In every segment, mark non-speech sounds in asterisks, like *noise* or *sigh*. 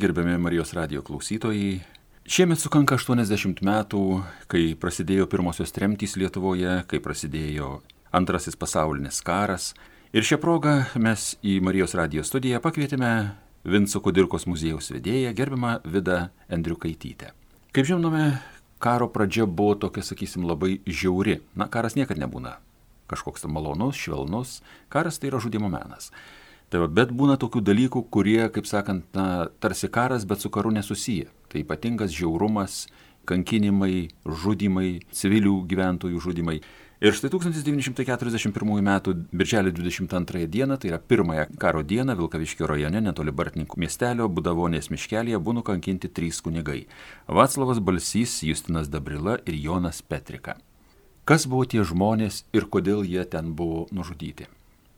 Gerbiami Marijos radio klausytojai, šiemet sukanka 80 metų, kai prasidėjo pirmosios tremtys Lietuvoje, kai prasidėjo antrasis pasaulinis karas. Ir šią progą mes į Marijos radio studiją pakvietėme Vinco Kudirkos muziejaus vedėją, gerbiamą Vidą Andriukaitytę. Kaip žinome, karo pradžia buvo tokia, sakysim, labai žiauri. Na, karas niekada nebūna kažkoks malonus, švelnus, karas tai yra žudimo menas. Tai va, bet būna tokių dalykų, kurie, kaip sakant, na, tarsi karas, bet su karu nesusiję. Tai ypatingas žiaurumas, kankinimai, žudimai, civilių gyventojų žudimai. Ir štai 1941 m. birželio 22 d. tai yra pirmąją karo dieną Vilkaviškio rajone netoli Bartininkų miestelio Budavonės miškelėje buvo nukankinti trys kunigai - Vaclavas Balsys, Justinas Dabrila ir Jonas Petrika. Kas buvo tie žmonės ir kodėl jie ten buvo nužudyti?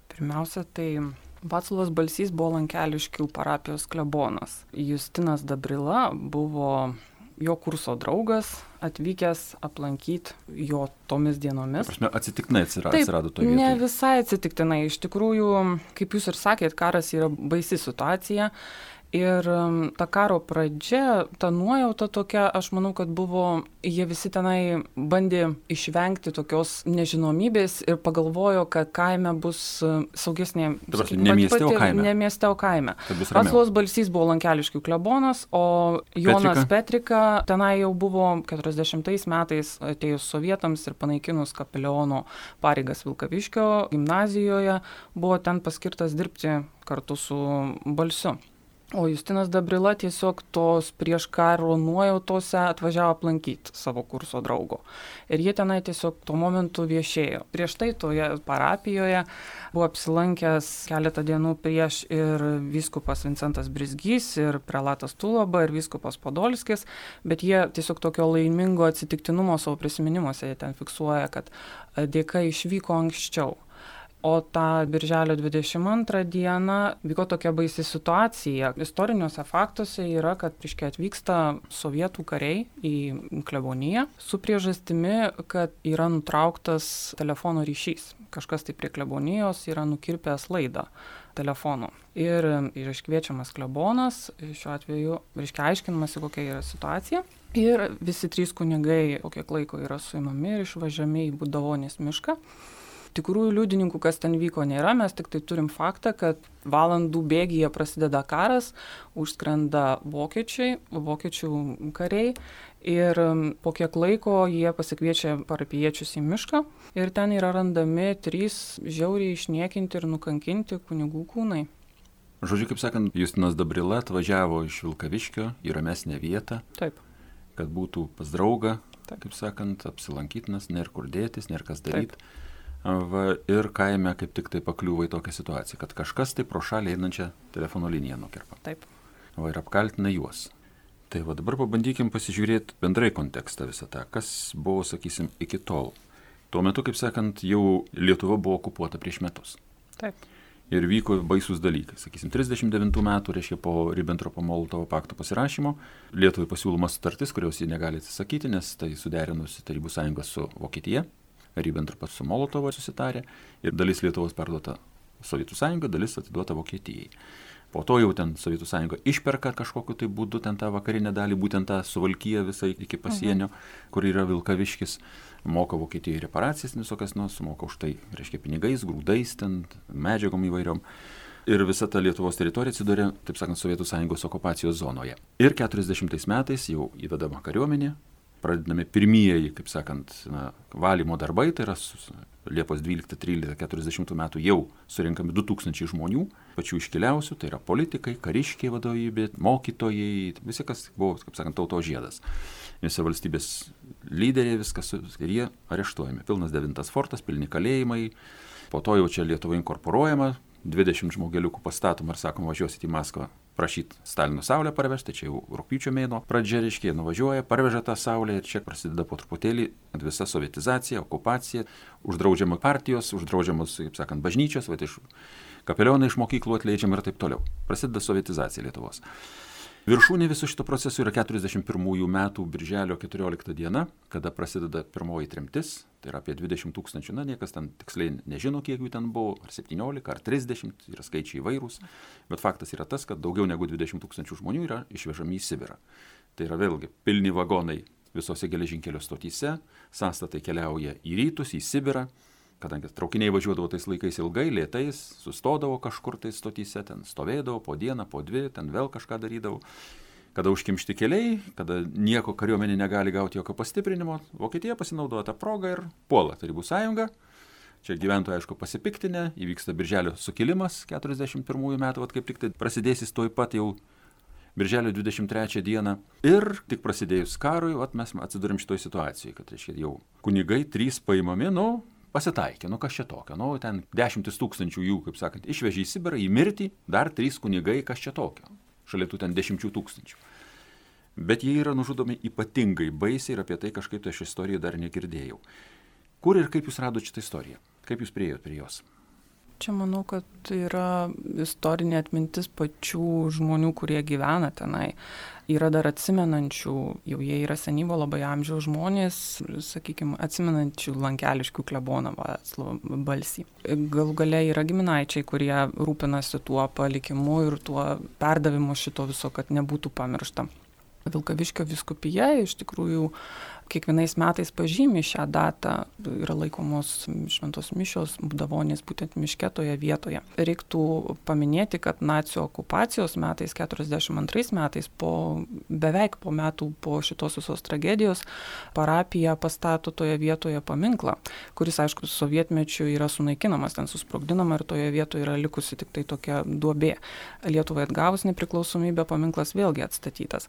Pirmiausia, tai Vaclavas Balsys buvo Lankeliškių parapijos klebonas. Justinas Dabrila buvo jo kurso draugas, atvykęs aplankyti jo tomis dienomis. Prasme, atsitiktinai atsirado, Taip, atsirado to vietoje. Ne visai atsitiktinai. Iš tikrųjų, kaip jūs ir sakėt, karas yra baisi situacija Ir ta karo pradžia, ta nuojauta tokia, aš manau, kad buvo, jie visi tenai bandė išvengti tokios nežinomybės ir pagalvojo, kad kaime bus saugesnė. Dabar ne mieste, o kaime. Ne mieste, o kaime. Paslos balsys buvo Lankeliškių klebonas, o Jonas Petrika, Petrika tenai jau buvo 40 metais atėjus sovietams ir panaikinus kapeliono pareigas Vilkaviškio gimnazijoje, buvo ten paskirtas dirbti kartu su balsiu. O Justinas Dabrila tiesiog tos prieš karo nuojautose atvažiavo aplankyti savo kurso draugo. Ir jie tenai tiesiog tuo momentu viešėjo. Prieš tai toje parapijoje buvo apsilankęs keletą dienų prieš ir vyskupas Vincentas Brizgys, ir prelatas Tulaba, ir vyskupas Podolskis, bet jie tiesiog tokio laimingo atsitiktinumo savo prisiminimuose jie ten fiksuoja, kad dėka išvyko anksčiau o tą birželio dvidešim antrą dieną vyko tokia baisi situacija. Istoriniuose faktuose yra kad reiškia atvyksta sovietų kariai į kleboniją su priežastimi kad yra nutrauktas telefono ryšys. Kažkas tai prie klebonijos yra nukirpęs laidą telefono ir yra iškviečiamas klebonas šiuo atveju reiškia aiškinamasi kokia yra situacija. Ir visi trys kunigai po kiek laiko yra suimami ir išvežami į budavonės mišką tikrųjų liudininkų, kas ten vyko, nėra, mes tik tai turim faktą, kad valandų bėgyje prasideda karas, užskrenda vokiečiai, vokiečių kariai ir po kiek laiko jie pasikviečia parapiečius į mišką ir ten yra randami trys žiauriai išniekinti ir nukankinti kunigų kūnai. Žodžiu, kaip sakant, Justinas Dabrila atvažiavo iš Vilkaviškio į ramesnę vietą. Taip. Kad būtų pas draugą, Taip. kaip sakant, apsilankytinas, nėra kur dėtis, nėra kas daryti. Taip Va, ir kaime kaip tik tai pakliuvo į tokią situaciją, kad kažkas tai pro šalį einančią telefono liniją nukirpa. Taip. Va, ir apkaltina juos. Tai va dabar pabandykim pasižiūrėti bendrai kontekstą visą tą, kas buvo, sakysim, iki tol. Tuo metu, kaip sakant, jau Lietuva buvo okupuota prieš metus. Taip. Ir vyko baisus dalykai. Sakysim, 39 metų, reiškia, po Ribbentropo Molotovo pakto pasirašymo, Lietuvai pasiūloma sutartis, kurios jie negali atsisakyti, nes tai suderinusi Tarybų sąjunga su Vokietija. Ribbentropas su Molotovu susitarė ir dalis Lietuvos perduota Sovietų sąjunga, dalis atiduota Vokietijai. Po to jau ten Sovietų sąjunga išperka kažkokiu tai būdu ten tą vakarinę dalį, būtent tą suvalkyją visai iki pasienio, mhm. kur yra Vilkaviškis, moka Vokietijai reparacijas visokias, nu, sumoka už tai, reiškia, pinigais, grūdais, ten medžiagom įvairiom. Ir visa ta Lietuvos teritorija atsidūrė, taip sakant, Sovietų sąjungos okupacijos zonoje. Ir 40 metais jau įvedama kariuomenė, pradedami pirmieji, kaip sakant, na, valymo darbai, tai yra Liepos 12, 13, 40 metų jau surinkami 2000 žmonių, pačių iškiliausių, tai yra politikai, kariškiai vadovybė, mokytojai, visi, kas buvo, kaip sakant, tauto žiedas. Visi valstybės lyderiai, viskas, ir jie areštuojami. Pilnas devintas fortas, pilni kalėjimai, po to jau čia Lietuva inkorporuojama, 20 žmogeliukų pastatom ir sakom, važiuosit į Maskvą prašyti Stalino saulę parvežti, čia jau rūpyčio mėno pradžia, reiškia, nuvažiuoja, parveža tą saulę ir čia prasideda po truputėlį visa sovietizacija, okupacija, uždraudžiama partijos, uždraudžiamos, kaip sakant, bažnyčios, va iš kapelionai iš mokyklų atleidžiama ir taip toliau. Prasideda sovietizacija Lietuvos. Viršūnė viso šito proceso yra 41 metų birželio 14 diena, kada prasideda pirmoji tremtis, tai yra apie 20 tūkstančių, na niekas ten tiksliai nežino, kiek jų ten buvo, ar 17, ar 30, yra skaičiai įvairūs, bet faktas yra tas, kad daugiau negu 20 tūkstančių žmonių yra išvežami į Sibirą. Tai yra vėlgi pilni vagonai visose geležinkelio stotyse, sąstatai keliauja į rytus, į Sibirą, kadangi traukiniai važiuodavo tais laikais ilgai, lėtais, sustodavo kažkur tai stotyse, ten stovėdavo po dieną, po dvi, ten vėl kažką darydavo. Kada užkimšti keliai, kada nieko kariuomenė negali gauti jokio pastiprinimo, Vokietija pasinaudoja tą progą ir puola Tarybų sąjungą. Čia gyventojai, aišku, pasipiktinę, įvyksta Birželio sukilimas 41 metų, vad kaip tik tai prasidės jis toj pat jau Birželio 23 dieną. Ir tik prasidėjus karui, vat mes atsidūrim šitoj situacijai, kad, reiškia, jau kunigai trys paimami, nu, pasitaikė, nu kas čia tokio, nu ten dešimtis tūkstančių jų, kaip sakant, išvežė į Sibirą, į mirtį, dar trys kunigai, kas čia tokio, šalia tų ten dešimčių tūkstančių. Bet jie yra nužudomi ypatingai baisiai ir apie tai kažkaip tai aš istoriją dar negirdėjau. Kur ir kaip jūs radote šitą istoriją? Kaip jūs priejote prie jos? Čia manau, kad yra istorinė atmintis pačių žmonių, kurie gyvena tenai. Yra dar atsimenančių, jau jie yra senyvo labai amžiaus žmonės, sakykime, atsimenančių lankeliškių kleboną balsį. Galų gale yra giminaičiai, kurie rūpinasi tuo palikimu ir tuo perdavimu šito viso, kad nebūtų pamiršta. Vilkaviškio viskupija iš tikrųjų kiekvienais metais pažymi šią datą, yra laikomos šventos mišios būdavonės būtent miške toje vietoje. Reiktų paminėti, kad nacijų okupacijos metais, 42 metais, po, beveik po metų po šitos visos tragedijos, parapija pastato toje vietoje paminklą, kuris, aišku, sovietmečiu yra sunaikinamas, ten susprogdinama ir toje vietoje yra likusi tik tai tokia duobė. Lietuvai atgavus nepriklausomybę paminklas vėlgi atstatytas.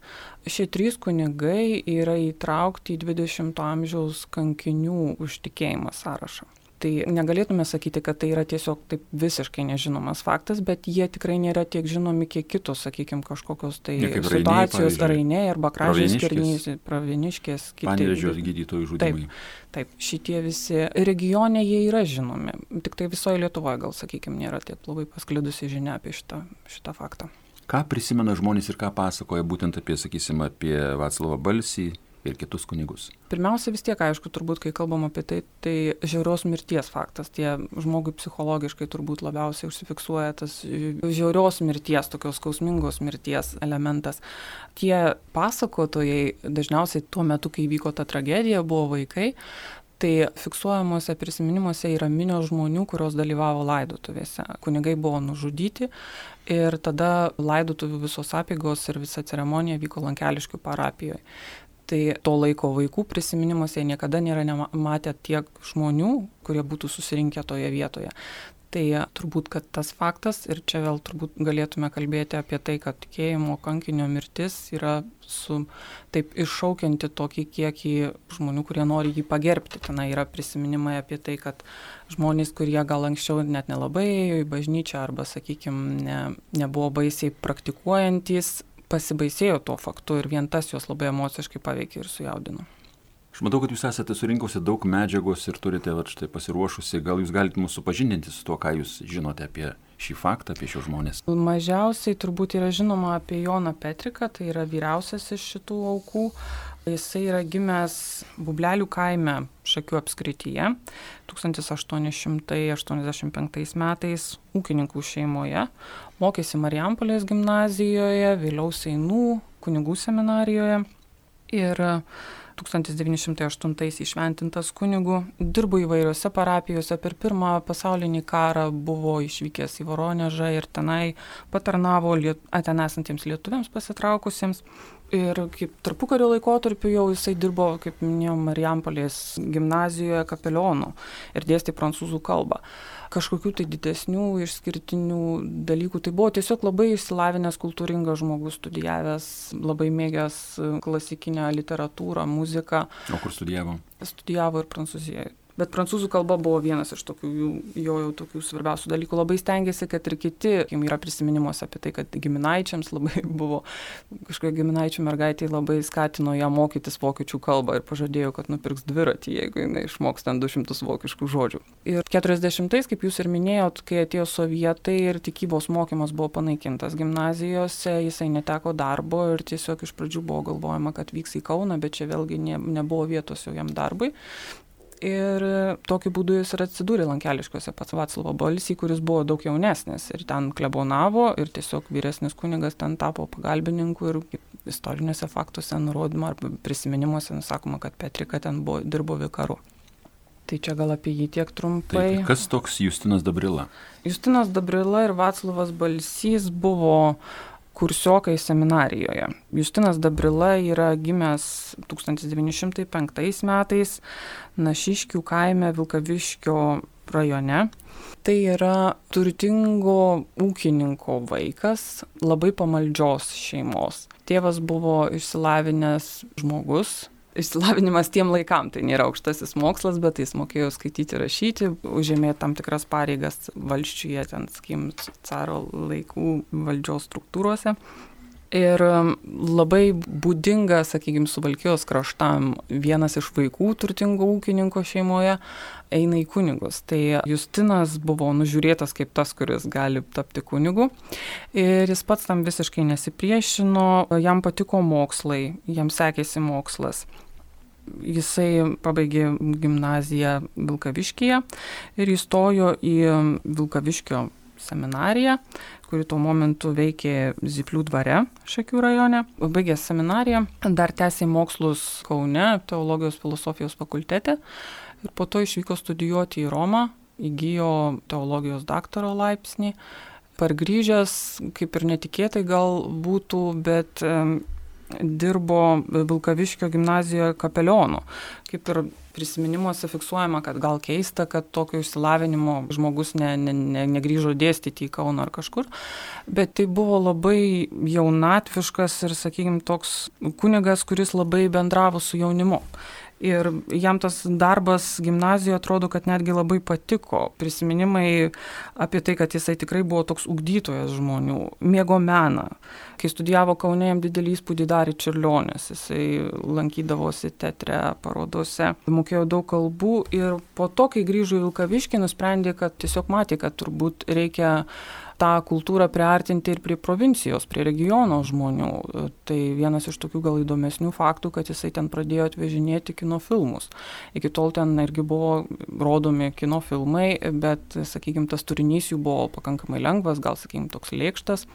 Šie trys kunigai yra įtraukti į 20 amžiaus kankinių už tikėjimą sąrašą. Tai negalėtume sakyti, kad tai yra tiesiog taip visiškai nežinomas faktas, bet jie tikrai nėra tiek žinomi, kiek kitos, sakykime, kažkokios tai Ne, situacijos, Rainiai, arba kražiai Pravieniškės. skirnys, praviniškės, Panevėžio gydytojų žudimai. Taip, šitie visi regione jie yra žinomi, tik tai visoje Lietuvoje gal, sakykime, nėra tiek labai pasklidusi žinia apie šitą, šitą faktą. Ką prisimena žmonės ir ką pasakoja būtent apie, sakysim, apie Vaclavą Balsį ir kitus kunigus? Pirmiausia, vis tiek, aišku, turbūt, kai kalbam apie tai, tai žiaurios mirties faktas. Tie žmogui psichologiškai turbūt labiausiai užsifiksuoja tas žiaurios mirties, tokios skausmingos mirties elementas. Tie pasakotojai dažniausiai tuo metu, kai vyko ta tragedija, buvo vaikai. Tai fiksuojamuose prisiminimuose yra minios žmonių, kurios dalyvavo laidotuvėse. Kunigai buvo nužudyti ir tada laidotuvių visos apygos ir visa ceremonija vyko Lankeliškių parapijoje tai to laiko vaikų prisiminimuose niekada nėra matę tiek žmonių, kurie būtų susirinkę toje vietoje. Tai turbūt, kad tas faktas, ir čia vėl turbūt galėtume kalbėti apie tai, kad tikėjimo kankinio mirtis yra su taip iššaukianti tokį kiekį žmonių, kurie nori jį pagerbti. Ten yra prisiminimai apie tai, kad žmonės, kurie gal anksčiau net nelabai ėjo į bažnyčią arba, sakykime, ne, nebuvo baisiai praktikuojantis, pasibaisėjo tuo faktu ir vien tas juos labai emociškai paveikė ir sujaudino. Aš matau, kad jūs esate surinkusi daug medžiagos ir turite va, štai pasiruošusi. Gal jūs galite mūsų supažindinti su tuo, ką jūs žinote apie šį faktą, apie šios žmonės? Mažiausiai turbūt yra žinoma apie Joną Petriką, tai yra vyriausias iš šitų aukų. Jisai yra gimęs Bublelių kaime Šakių apskrityje 1885 metais ūkininkų šeimoje, mokėsi Marijampolės gimnazijoje, vėliau Seinų kunigų seminarijoje ir 1908 išventintas kunigu, dirbo įvairiose parapijose, per pirmą pasaulinį karą buvo išvykęs į Voronežą ir tenai patarnavo liet, ten esantiems lietuviams pasitraukusiems. Ir kaip tarpukario laikotarpiu jau jisai dirbo, kaip minėjau, Marijampolės gimnazijoje kapelionu ir dėstė prancūzų kalbą. Kažkokių tai didesnių išskirtinių dalykų. Tai buvo tiesiog labai išsilavinęs kultūringas žmogus, studijavęs, labai mėgęs klasikinę literatūrą, muziką. O kur studijavo? Studijavo ir Prancūzijoje. Bet prancūzų kalba buvo vienas iš tokių jo, jo jau tokių svarbiausių dalykų. Labai stengiasi, kad ir kiti, jam yra prisiminimuose apie tai, kad giminaičiams labai *laughs* buvo, kažkokia giminaičių mergaitė labai skatino ją mokytis vokiečių kalbą ir pažadėjo, kad nupirks dviratį, jeigu jinai išmoks ten 200 vokiškų žodžių. Ir 40-ais, kaip jūs ir minėjot, kai atėjo sovietai ir tikybos mokymas buvo panaikintas gimnazijose, jisai neteko darbo ir tiesiog iš pradžių buvo galvojama, kad vyks į Kauną, bet čia vėlgi ne, nebuvo vietos jau jam darbui. Ir tokiu būdu jis ir atsidūrė Lankeliškose pats Vaclavo Balsį, kuris buvo daug jaunesnis ir ten klebonavo ir tiesiog vyresnis kunigas ten tapo pagalbininku ir istoriniuose faktuose nurodoma ar prisiminimuose nusakoma, kad Petrika ten buvo, dirbo vikaru. Tai čia gal apie jį tiek trumpai. Taip, kas toks Justinas Dabrila? Justinas Dabrila ir Vaclavas Balsys buvo kursiokai seminarijoje. Justinas Dabrila yra gimęs 1905 metais Našiškių kaime Vilkaviškio rajone. Tai yra turtingo ūkininko vaikas, labai pamaldžios šeimos. Tėvas buvo išsilavinęs žmogus, išsilavinimas tiem laikam. Tai nėra aukštasis mokslas, bet jis mokėjo skaityti, rašyti, užėmė tam tikras pareigas valščiuje, ten, sakykim, caro laikų valdžios struktūrose. Ir um, labai būdinga, sakykime, suvalkijos kraštam vienas iš vaikų turtingo ūkininko šeimoje eina į kunigus. Tai Justinas buvo nužiūrėtas kaip tas, kuris gali tapti kunigu. Ir jis pats tam visiškai nesipriešino, jam patiko mokslai, jam sekėsi mokslas. Jisai pabaigė gimnaziją Vilkaviškyje ir įstojo į Vilkaviškio seminariją, kuri tuo momentu veikė Ziplių dvare Šakių rajone. Baigęs seminariją, dar tęsė mokslus Kaune, teologijos filosofijos fakultete ir po to išvyko studijuoti į Romą, įgyjo teologijos daktaro laipsnį. Pargrįžęs, kaip ir netikėtai gal būtų, bet dirbo Vilkaviškio gimnazijoje kapelionu. Kaip ir prisiminimuose fiksuojama, kad gal keista, kad tokio išsilavinimo žmogus ne, ne, ne, negryžo dėstyti į Kauną ar kažkur, bet tai buvo labai jaunatviškas ir, sakykime, toks kunigas, kuris labai bendravo su jaunimu. Ir jam tas darbas gimnazijoje atrodo, kad netgi labai patiko. Prisiminimai apie tai, kad jisai tikrai buvo toks ugdytojas žmonių, mėgo meną. Kai studijavo Kaune, jam didelį įspūdį darė Čiurlionis. Jisai lankydavosi teatre, parodose, mokėjo daug kalbų ir po to, kai grįžo į Vilkaviškį, nusprendė, kad tiesiog matė, kad turbūt reikia tą kultūrą priartinti ir prie provincijos, prie regiono žmonių. Tai vienas iš tokių gal įdomesnių faktų, kad jisai ten pradėjo atvežinėti kino filmus. Iki tol ten irgi buvo rodomi kino filmai, bet, sakykime, tas turinys jų buvo pakankamai lengvas, gal, sakykime, toks lėkštas.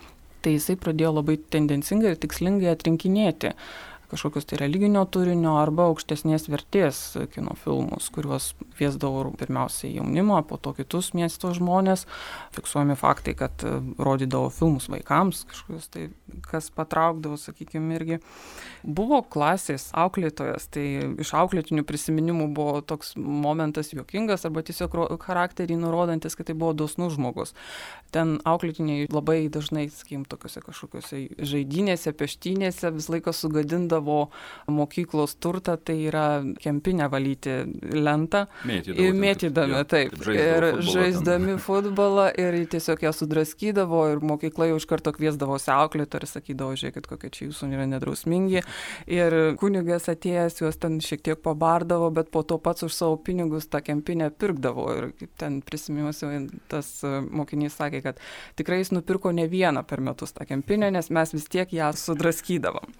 Tai jisai pradėjo labai tendencingai ir tikslingai atrinkinėti kažkokius tai religinio turinio arba aukštesnės vertės kino filmus, kuriuos kviesdavo pirmiausiai jaunimo, po to kitus miesto žmonės. Fiksuojami faktai, kad e, rodydavo filmus vaikams, kažkokius tai, kas patraukdavo, sakykime, irgi. Buvo klasės auklėtojas, tai iš auklėtinių prisiminimų buvo toks momentas juokingas arba tiesiog charakterį nurodantis, kad tai buvo dosnus žmogus. Ten auklėtiniai labai dažnai, sakykime, tokiuose kažkokiuose žaidynėse, peštynėse vis laiką sugadindavo savo mokyklos turtą, tai yra kempinę valyti lentą. Mėtydavo. Ir mėtydami, taip. taip ir žaisdami futbolą ir tiesiog ją sudraskydavo ir mokykla jau iš karto kviesdavosi auklėtą ir sakydavo, žiūrėkit, kokie čia jūsų yra nedrausmingi. Ir kunigas atėjęs juos ten šiek tiek pabardavo, bet po to pats už savo pinigus tą kempinę pirkdavo. Ir ten prisimimusi, tas mokinys sakė, kad tikrai jis nupirko ne vieną per metus tą kempinę, nes mes vis tiek ją sudraskydavom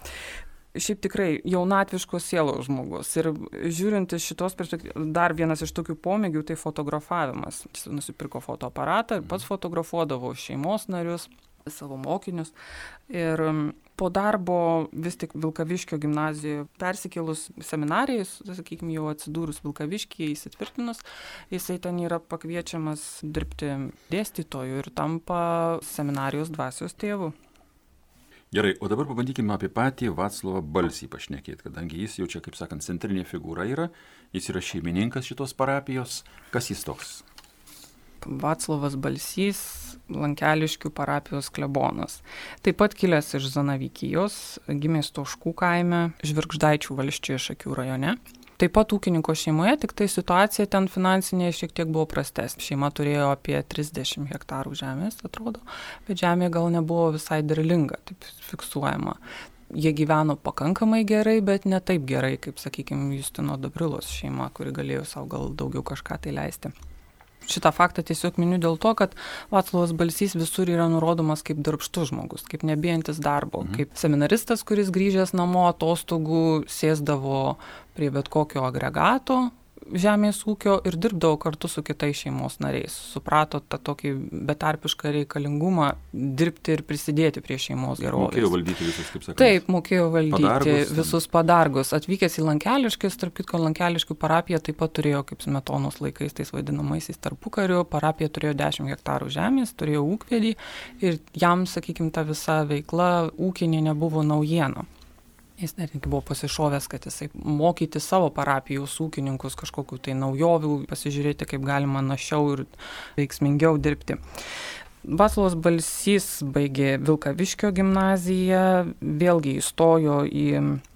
šiaip tikrai jaunatviškos sielos žmogus. Ir žiūrint iš šitos perspektyvos, dar vienas iš tokių pomėgių tai fotografavimas. Jis nusipirko fotoaparatą ir pats fotografuodavo šeimos narius, savo mokinius. Ir po darbo vis tik Vilkaviškio gimnazijoje persikėlus seminarijai, sakykime, jau atsidūrus Vilkaviškyje įsitvirtinus, jisai ten yra pakviečiamas dirbti dėstytoju ir tampa seminarijos dvasios tėvu. Gerai, o dabar pabandykime apie patį Vaclavą Balsį pašnekėti, kadangi jis jau čia, kaip sakant, centrinė figūra yra, jis yra šeimininkas šitos parapijos. Kas jis toks? Vaclavas Balsys, Lankeliškių parapijos klebonas. Taip pat kilęs iš Zanavykijos, gimęs Toškų kaime, Žvirkždaičių valščioje Šakių rajone. Taip pat ūkininko šeimoje, tik tai situacija ten finansinė šiek tiek buvo prastesnė. Šeima turėjo apie 30 hektarų žemės, atrodo, bet žemė gal nebuvo visai derlinga, taip fiksuojama. Jie gyveno pakankamai gerai, bet ne taip gerai, kaip, sakykime, Justino Dabrilos šeima, kuri galėjo savo gal daugiau kažką tai leisti šitą faktą tiesiog miniu dėl to, kad Vaclavas Balsys visur yra nurodomas kaip darbštus žmogus, kaip nebijantis darbo, mhm. kaip seminaristas, kuris grįžęs namo atostogų sėsdavo prie bet kokio agregato, žemės ūkio ir dirbdavo kartu su kitais šeimos nariais. Suprato tą tokį betarpišką reikalingumą dirbti ir prisidėti prie šeimos gerovės. Mokėjo valdyti visus, kaip sakė. Taip, mokėjo valdyti padargus, visus padargus. Atvykęs į Lankeliškis, tarp kitko, Lankeliškių parapija taip pat turėjo, kaip smetonos laikais, tais vadinamaisiais tarpukariu, parapija turėjo 10 hektarų žemės, turėjo ūkvedį ir jam, sakykime, ta visa veikla ūkinė nebuvo naujiena. Jis netgi buvo pasišovęs, kad jisai mokyti savo parapijos ūkininkus kažkokiu tai naujovių, pasižiūrėti, kaip galima našiau ir veiksmingiau dirbti. Vaslavas Balsys baigė Vilkaviškio gimnaziją, vėlgi įstojo į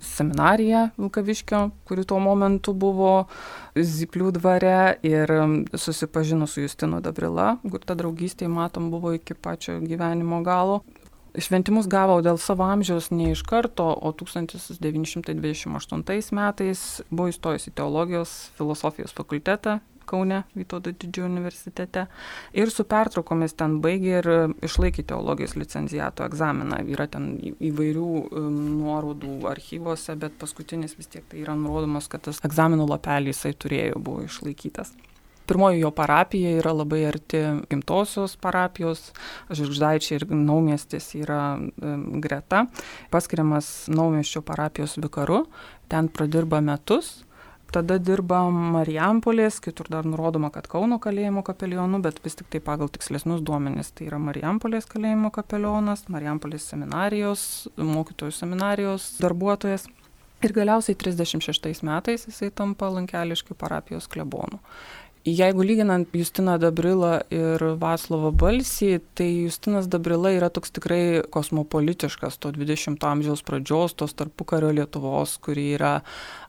seminariją Vilkaviškio, kuri tuo momentu buvo Ziplių dvare ir susipažino su Justinu Dabrila, kur ta draugystė, matom, buvo iki pačio gyvenimo galo. Šventimus gavo dėl savo amžiaus ne iš karto, o 1928 metais buvo įstojęs į teologijos filosofijos fakultetą Kaune, Vytauto didžiojo universitete. Ir su pertraukomis ten baigė ir išlaikė teologijos licencijato egzaminą. Yra ten įvairių um, nuorodų archyvose, bet paskutinis vis tiek tai yra nurodomas, kad tas egzaminų lapelį jisai turėjo, buvo išlaikytas. Pirmoji jo parapija yra labai arti gimtosios parapijos, Žirgždaičiai ir Naumiestis yra greta. Paskiriamas Naumiesčio parapijos vikaru, ten pradirba metus, tada dirba Marijampolės, kitur dar nurodoma, kad Kauno kalėjimo kapelionu, bet vis tik tai pagal tikslesnius duomenis tai yra Marijampolės kalėjimo kapelionas, Marijampolės seminarijos, mokytojų seminarijos darbuotojas. Ir galiausiai 36 metais jisai tampa Lankeliškių parapijos klebonu. Jeigu lyginant Justiną Dabrilą ir Vaclovą Balsį, tai Justinas Dabrila yra toks tikrai kosmopolitiškas to 20-ojo amžiaus pradžios, tos tarpukario Lietuvos, kuri yra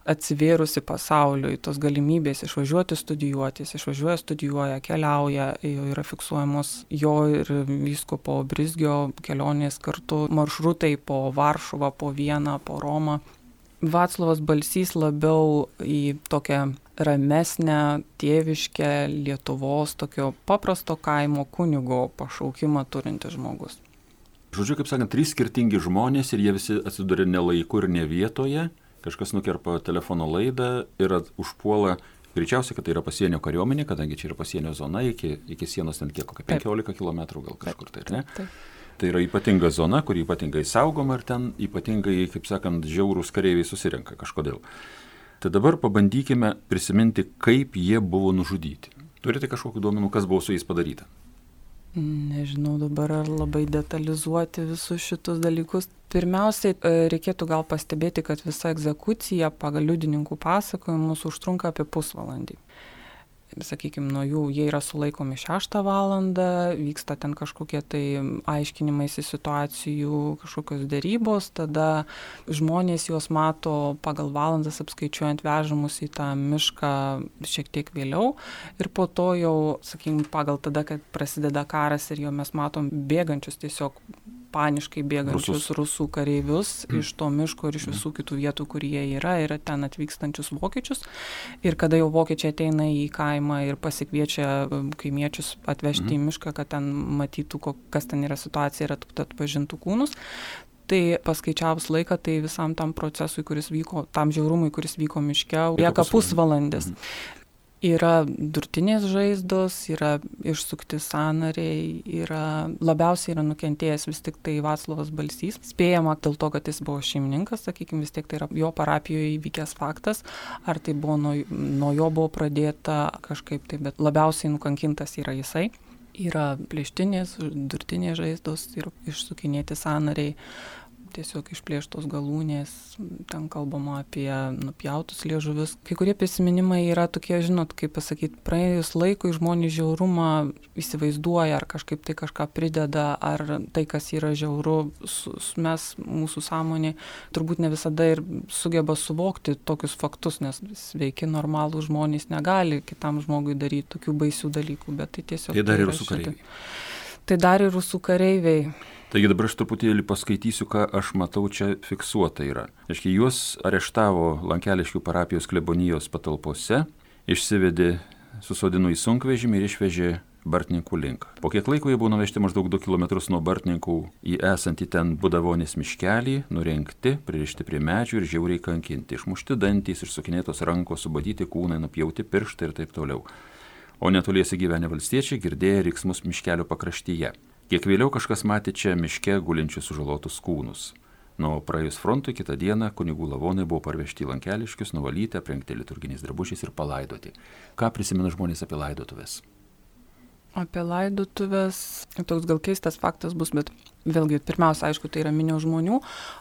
atsivėrusi pasauliui, tos galimybės išvažiuoti studijuoti, jis išvažiuoja, studijuoja, keliauja, yra fiksuojamos jo ir vyskopo Brizgio kelionės kartu maršrutai po Varšuvą, po Vieną, po Romą. Vaclavas Balsys labiau į tokią ramesnę, tėviškę Lietuvos tokio paprasto kaimo kunigo pašaukimą turintis žmogus. Žodžiu, kaip sakant, trys skirtingi žmonės ir jie visi atsiduria ne laiku ir ne vietoje. Kažkas nukerpa telefono laidą ir užpuola Greičiausiai, kad tai yra pasienio kariuomenė, kadangi čia yra pasienio zona, iki, iki sienos ten kiek, kokia 15 taip. km gal kažkur tai, ne? Taip. Tai yra ypatinga zona, kuri ypatingai saugoma ir ten ypatingai, kaip sakant, žiaurūs kareiviai susirenka kažkodėl. Tai dabar pabandykime prisiminti, kaip jie buvo nužudyti. Turite kažkokiu duomenu, kas buvo su jais padaryta? Nežinau dabar ar labai detalizuoti visus šitus dalykus. Pirmiausiai e, reikėtų gal pastebėti, kad visa egzekucija pagal liudininkų pasakojimus užtrunka apie pusvalandį sakykime, nuo jų jie yra sulaikomi 6 valandą, vyksta ten kažkokie tai aiškinimaisi situacijų, kažkokios dėrybos, tada žmonės juos mato pagal valandas apskaičiuojant vežamus į tą mišką šiek tiek vėliau. Ir po to jau, sakykime, pagal tada, kad prasideda karas ir jau mes matom bėgančius tiesiog paniškai bėgančius Rusus. rusų kareivius mm. iš to miško ir iš mm. visų kitų vietų, kur jie yra, ir ten atvykstančius vokiečius. Ir kada jau vokiečiai ateina į kaimą ir pasikviečia um, kaimiečius atvežti mm. į mišką, kad ten matytų, kas ten yra situacija ir atpažintų kūnus, tai paskaičiavus laiką, tai visam tam procesui, kuris vyko, tam žiaurumui, kuris vyko miške, lieka pusvalandis. Mhm yra durtinės žaizdos, yra išsukti sanariai, yra labiausiai yra nukentėjęs vis tik tai Vaclavas Balsys. Spėjama dėl to, kad jis buvo šeimininkas, sakykime, vis tiek tai yra jo parapijoje įvykęs faktas, ar tai buvo nuo, nuo jo buvo pradėta kažkaip tai, bet labiausiai nukankintas yra jisai. Yra plėštinės, durtinės žaizdos ir išsukinėti sanariai tiesiog išplėštos galūnės, ten kalbama apie nupjautus liežuvius. Kai kurie prisiminimai yra tokie, žinot, kaip pasakyti, praėjus laikui žmonės žiaurumą įsivaizduoja, ar kažkaip tai kažką prideda, ar tai, kas yra žiauru, mes, mūsų sąmonė, turbūt ne visada ir sugeba suvokti tokius faktus, nes sveiki normalų žmonės negali kitam žmogui daryti tokių baisių dalykų, bet tai tiesiog... Tai dar ir rusų kareiviai. Tai dar ir rusų kareiviai. Taigi dabar aš truputėlį paskaitysiu, ką aš matau čia fiksuota yra. Aiškiai, juos areštavo Lankeliškių parapijos klebonijos patalpose, išsivedė, susodino į sunkvežimį ir išvežė Bartininkų link. Po kiek laiko jie buvo nuvežti maždaug 2 km nuo Bartininkų į esantį ten Budavonės miškelį, nurinkti, pririšti prie medžių ir žiauriai kankinti, išmušti dantys, išsukinėtos rankos, subadyti kūnai, nupjauti pirštai ir taip toliau. O netoliese gyvenę valstiečiai girdėjo riksmus miškelio pakraštyje. Kiek vėliau kažkas matė čia miške gulinčius sužalotus kūnus. Nuo praėjus frontui kitą dieną kunigų lavonai buvo parvežti lankeliškius, nuvalyti, aprengti liturginiais drabužiais ir palaidoti. Ką prisimena žmonės apie laidotuvės? Apie laidotuvės, toks gal keistas faktas bus, bet vėlgi, pirmiausia, aišku, tai yra minio žmonių,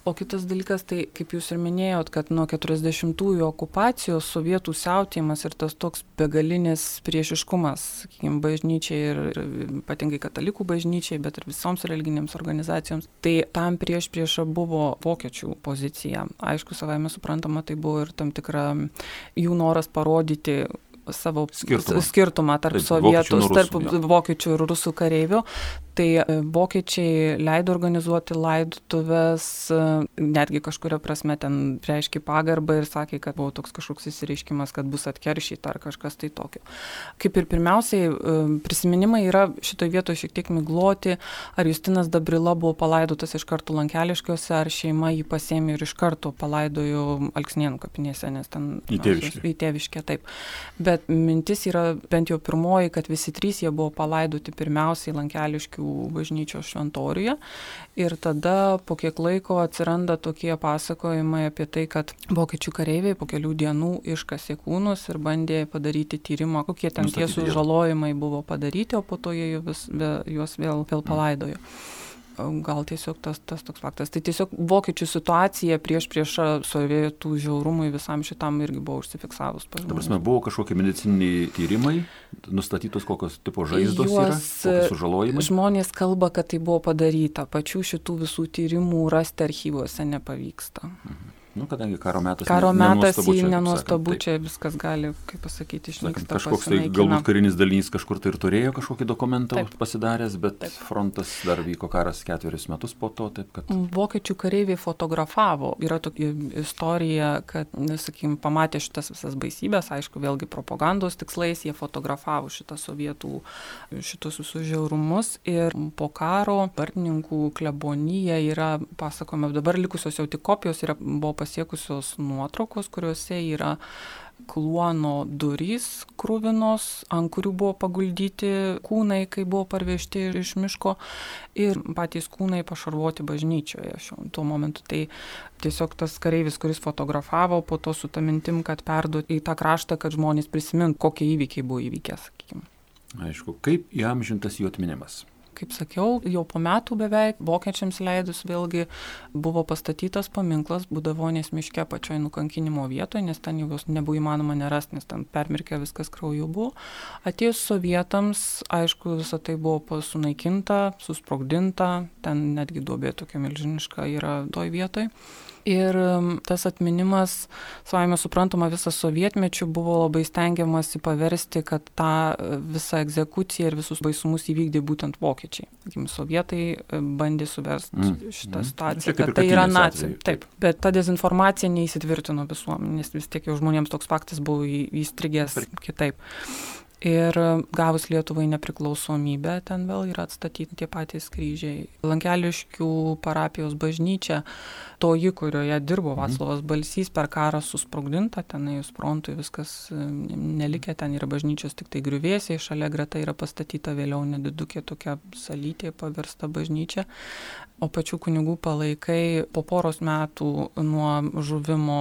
o kitas dalykas, tai kaip jūs ir minėjot, kad nuo 40-ųjų okupacijos sovietų siautėjimas ir tas toks begalinis priešiškumas, sakykime, bažnyčiai ir, ir ypatingai katalikų bažnyčiai, bet ir visoms religinėms organizacijoms, tai tam prieš priešą buvo vokiečių pozicija. Aišku, savai mes suprantama, tai buvo ir tam tikra jų noras parodyti, savo skirtumą, skirtumą tarp sovietų, tarp vokiečių ir rusų kareivių. Tai e, vokiečiai leido organizuoti laidotuvės, e, netgi kažkuria prasme ten reiškia pagarbą ir sakė, kad buvo toks kažkoks įsireiškimas, kad bus atkeršyta ar kažkas tai tokio. Kaip ir pirmiausiai, e, prisiminimai yra šitoje vietoje šiek tiek migloti, ar Justinas Dabrila buvo palaidotas iš karto Lankeliškiuose, ar šeima jį pasėmė ir iš karto palaidojo Alksnienų kapinėse, nes ten į tėviškę. Į tėviškę, taip. Bet mintis yra bent jau pirmoji, kad visi trys jie buvo palaidoti pirmiausiai Lankeliškių bažnyčios šventoriuje. Ir tada po kiek laiko atsiranda tokie pasakojimai apie tai, kad vokiečių kareiviai po kelių dienų iškasė kūnus ir bandė padaryti tyrimą, kokie ten tie sužalojimai buvo padaryti, o po to jie juos, juos vėl, vėl palaidojo. Mm gal tiesiog tas, tas toks faktas. Tai tiesiog vokiečių situacija prieš priešą sovietų žiaurumui visam šitam irgi buvo užsifiksavus. Dabar buvo kažkokie medicininiai tyrimai, nustatytos kokios tipo žaizdos Juos, yra, sužalojimai. Žmonės kalba, kad tai buvo padaryta, pačių šitų visų tyrimų rasti archyvuose nepavyksta. Mhm. Nu, kadangi karo metas. Karo metas į nenuostabu, čia viskas gali, kaip pasakyti, išnykti. Kažkoks tai galbūt karinis dalinys kažkur tai ir turėjo kažkokį dokumentą taip. pasidaręs, bet taip. frontas dar vyko karas ketverius metus po to, taip kad. Vokiečių kareiviai fotografavo. Yra tokia istorija, kad, sakykime, pamatė šitas visas baisybės, aišku, vėlgi propagandos tikslais, jie fotografavo šitą sovietų, šitus visus žiaurumus ir po karo vartininkų klebonyje yra, pasakome, dabar likusios jau tik kopijos yra, buvo pasiekusios nuotraukos, kuriuose yra kluono durys krūvinos, ant kurių buvo paguldyti kūnai, kai buvo parvežti iš miško ir patys kūnai pašarvoti bažnyčioje šiuo tuo momentu. Tai tiesiog tas kareivis, kuris fotografavo, po to su tą mintim, kad perduoti į tą kraštą, kad žmonės prisimintų, kokie įvykiai buvo įvykę, sakykime. Aišku, kaip įamžintas jų atminimas? Kaip sakiau, jau po metų beveik vokiečiams leidus vėlgi buvo pastatytas paminklas Budavonės miške pačioj nukankinimo vietoje, nes ten jau nebuvo įmanoma nerasti, nes ten permirkė viskas krauju buvo. Atėjus sovietams, aišku, visa tai buvo sunaikinta, susprogdinta, ten netgi duobė tokia milžiniška yra toj vietoje. Ir tas atminimas, savame suprantama, visą sovietmečių buvo labai stengiamasi paversti, kad tą uh, visą egzekuciją ir visus baisumus įvykdė būtent vokiečiai. Sovietai uh, bandė suversti mm. šitą mm. situaciją, kad tai yra nacija. Taip, bet ta dezinformacija neįsitvirtino visuomenės, vis tiek jau žmonėms toks faktas buvo įstrigęs kitaip. Ir gavus Lietuvai nepriklausomybę, ten vėl yra atstatyti tie patys kryžiai. Lankeliškių parapijos bažnyčia, toji, kurioje dirbo mhm. Vaclavas Balsys, per karą susprogdinta, tenai frontui viskas nelikė, ten yra bažnyčios tik tai griuvėsiai, šalia greta yra pastatyta vėliau nedidukė tokia salytė pavirsta bažnyčia, o pačių kunigų palaikai po poros metų nuo žuvimo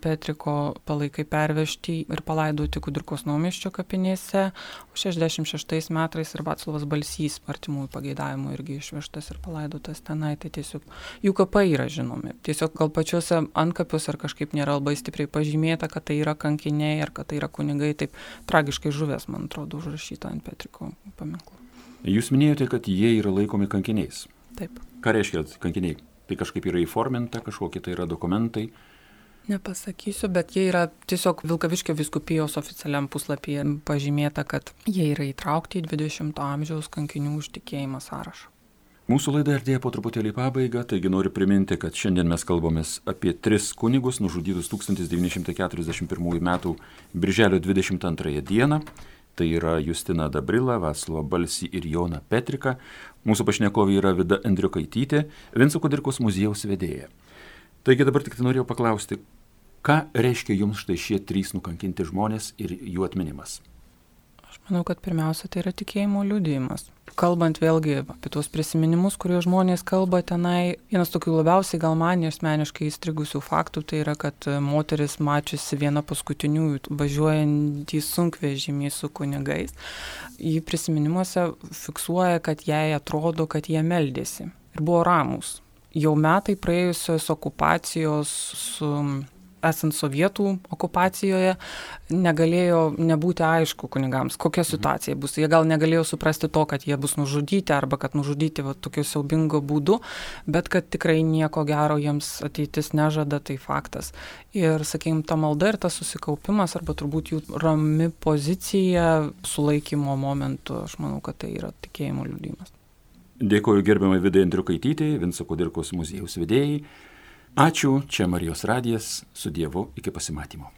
Petriko palaikai pervežti ir palaidoti Kudirkos naumiščio kapinėse, o 66 metais ir Vaclavas Balsys artimųjų pageidavimų irgi išvežtas ir palaidotas tenai, tai tiesiog jų kapai yra žinomi. Tiesiog gal pačiuose antkapiuose ar kažkaip nėra labai stipriai pažymėta, kad tai yra kankiniai ar kad tai yra kunigai, taip tragiškai žuvęs, man atrodo, užrašyta ant Petriko paminklo. Jūs minėjote, kad jie yra laikomi kankiniais. Taip. Ką reiškia kankiniai? Tai kažkaip yra įforminta, kažkokie tai yra dokumentai. Nepasakysiu, bet jie yra tiesiog Vilkaviškio viskupijos oficialiam puslapyje pažymėta, kad jie yra įtraukti į 20-ojo amžiaus kankinių užtikėjimą sąrašą. Mūsų laida artėja po truputėlį pabaigą, taigi noriu priminti, kad šiandien mes kalbamės apie tris kunigus nužudytus 1941 m. birželio 22 d. Tai yra Justina Dabrila, Vaslo Balsi ir Jona Petrika. Mūsų pašnekovė yra Vida Andriukaitytė, Vinco Kudirkos muziejaus vedėja. Taigi dabar tik tai norėjau paklausti, ką reiškia jums štai šie trys nukankinti žmonės ir jų atminimas? Aš manau, kad pirmiausia tai yra tikėjimo liūdėjimas kalbant vėlgi apie tuos prisiminimus, kuriuos žmonės kalba tenai, vienas tokių labiausiai gal man asmeniškai įstrigusių faktų tai yra, kad moteris mačiusi vieną paskutiniųjų važiuojantį sunkvežimį su kunigais. Jį prisiminimuose fiksuoja, kad jai atrodo, kad jie meldėsi ir buvo ramus. Jau metai praėjusios okupacijos su esant sovietų okupacijoje, negalėjo nebūti aišku kunigams, kokia situacija bus. Jie gal negalėjo suprasti to, kad jie bus nužudyti arba kad nužudyti va, tokiu siaubingu būdu, bet kad tikrai nieko gero jiems ateitis nežada, tai faktas. Ir, sakykime, ta malda ir tas susikaupimas arba turbūt jų rami pozicija sulaikymo momentu, aš manau, kad tai yra tikėjimo liūdimas. Dėkoju gerbiamai Vidai Andriukaitytė, Vinco Kudirkos muziejaus vedėjai. Ačiū, čia Marijos radijas, su Dievu iki pasimatymo.